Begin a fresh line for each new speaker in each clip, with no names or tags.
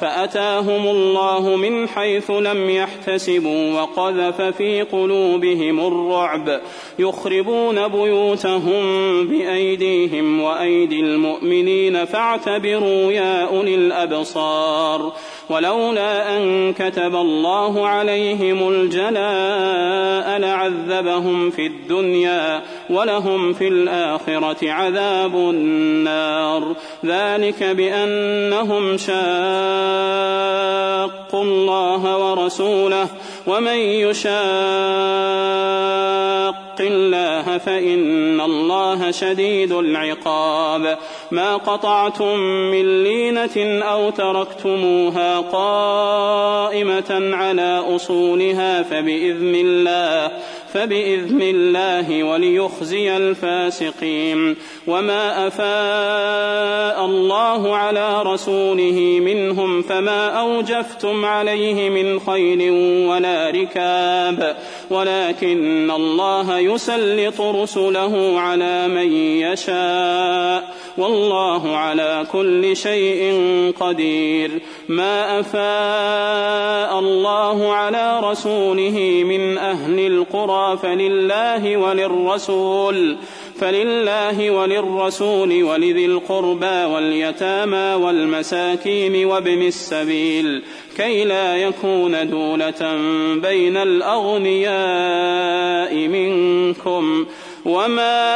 فأتاهم الله من حيث لم يحتسبوا وقذف في قلوبهم الرعب يخربون بيوتهم بأيديهم وأيدي المؤمنين فاعتبروا يا أولي الأبصار ولولا أن كتب الله عليهم الجلاء لعذبهم في الدنيا ولهم في الآخرة عذاب النار ذلك بأنهم شاقوا الله ورسوله ومن يشاق الله فإن الله شديد العقاب ما قطعتم من لينة أو تركتموها قائمة على أصولها فبإذن الله فبإذن الله وليخزي الفاسقين وما أفاء الله على رسوله منهم فما أوجفتم عليه من خيل ولا ركاب ولكن الله يسلط رسله على من يشاء والله على كل شيء قدير ما أفاء الله على رسوله من أهل القرى فلله وللرسول فلله وللرسول ولذي القربى واليتامى والمساكين وابن السبيل كي لا يكون دولة بين الأغنياء منكم وما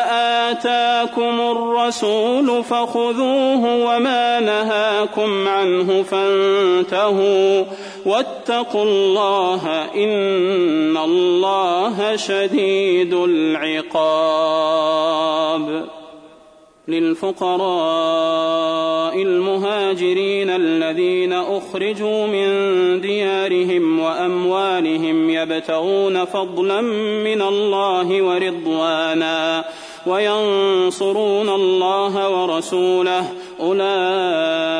آتاكم الرسول فخذوه وما نهاكم عنه فانتهوا واتقوا الله إن الله شديد العقاب للفقراء المهاجرين الذين اخرجوا من ديارهم واموالهم يبتغون فضلا من الله ورضوانا وينصرون الله ورسوله اولئك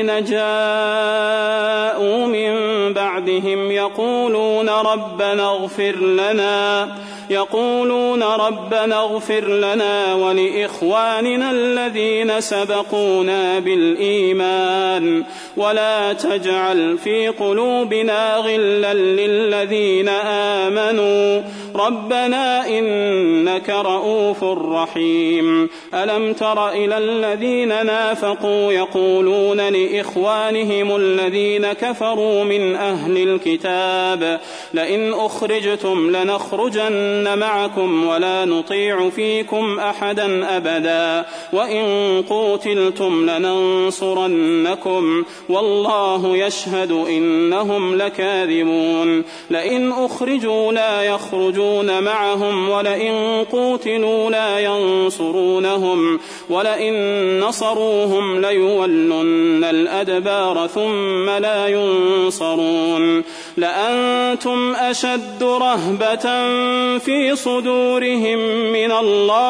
الذين جاءوا من بعدهم يقولون ربنا اغفر لنا يقولون ربنا اغفر لنا ولإخواننا الذين سبقونا بالإيمان ولا تجعل في قلوبنا غلا للذين آمنوا ربنا إنك رؤوف رحيم ألم تر إلى الذين نافقوا يقولون لإخوانهم الذين كفروا من أهل الكتاب لئن أخرجتم لنخرجن معكم ولا نطيع فيكم أحدا أبدا وإن قوتلتم لننصرنكم والله يشهد إنهم لكاذبون لئن أخرجوا لا يخرجون يكفرون معهم ولئن قوتلوا لا ينصرونهم ولئن نصروهم ليولن الأدبار ثم لا ينصرون لأنتم أشد رهبة في صدورهم من الله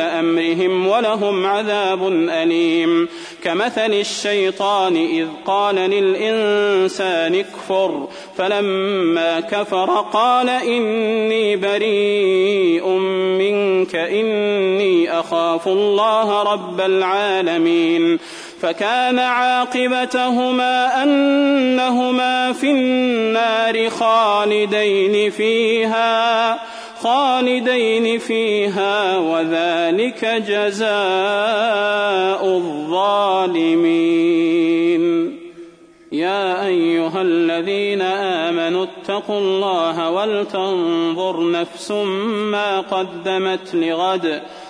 أمرهم ولهم عذاب أليم كمثل الشيطان إذ قال للإنسان اكفر فلما كفر قال إني بريء منك إني أخاف الله رب العالمين فكان عاقبتهما أنهما في النار خالدين فيها خالدين فيها وذلك جزاء الظالمين يا ايها الذين امنوا اتقوا الله ولتنظر نفس ما قدمت لغد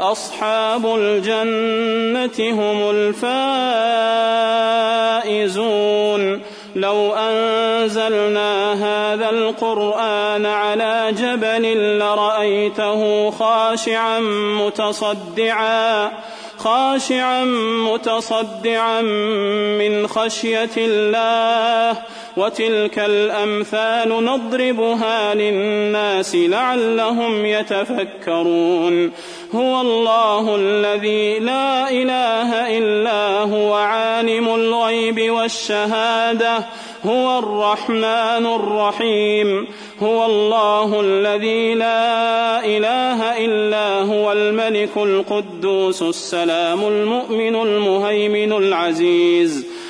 أصحاب الجنة هم الفائزون لو أنزلنا هذا القرآن على جبل لرأيته خاشعا متصدعا خاشعا متصدعا من من خشية الله وتلك الأمثال نضربها للناس لعلهم يتفكرون هو الله الذي لا إله إلا هو عالم الغيب والشهادة هو الرحمن الرحيم هو الله الذي لا إله إلا هو الملك القدوس السلام المؤمن المهيمن العزيز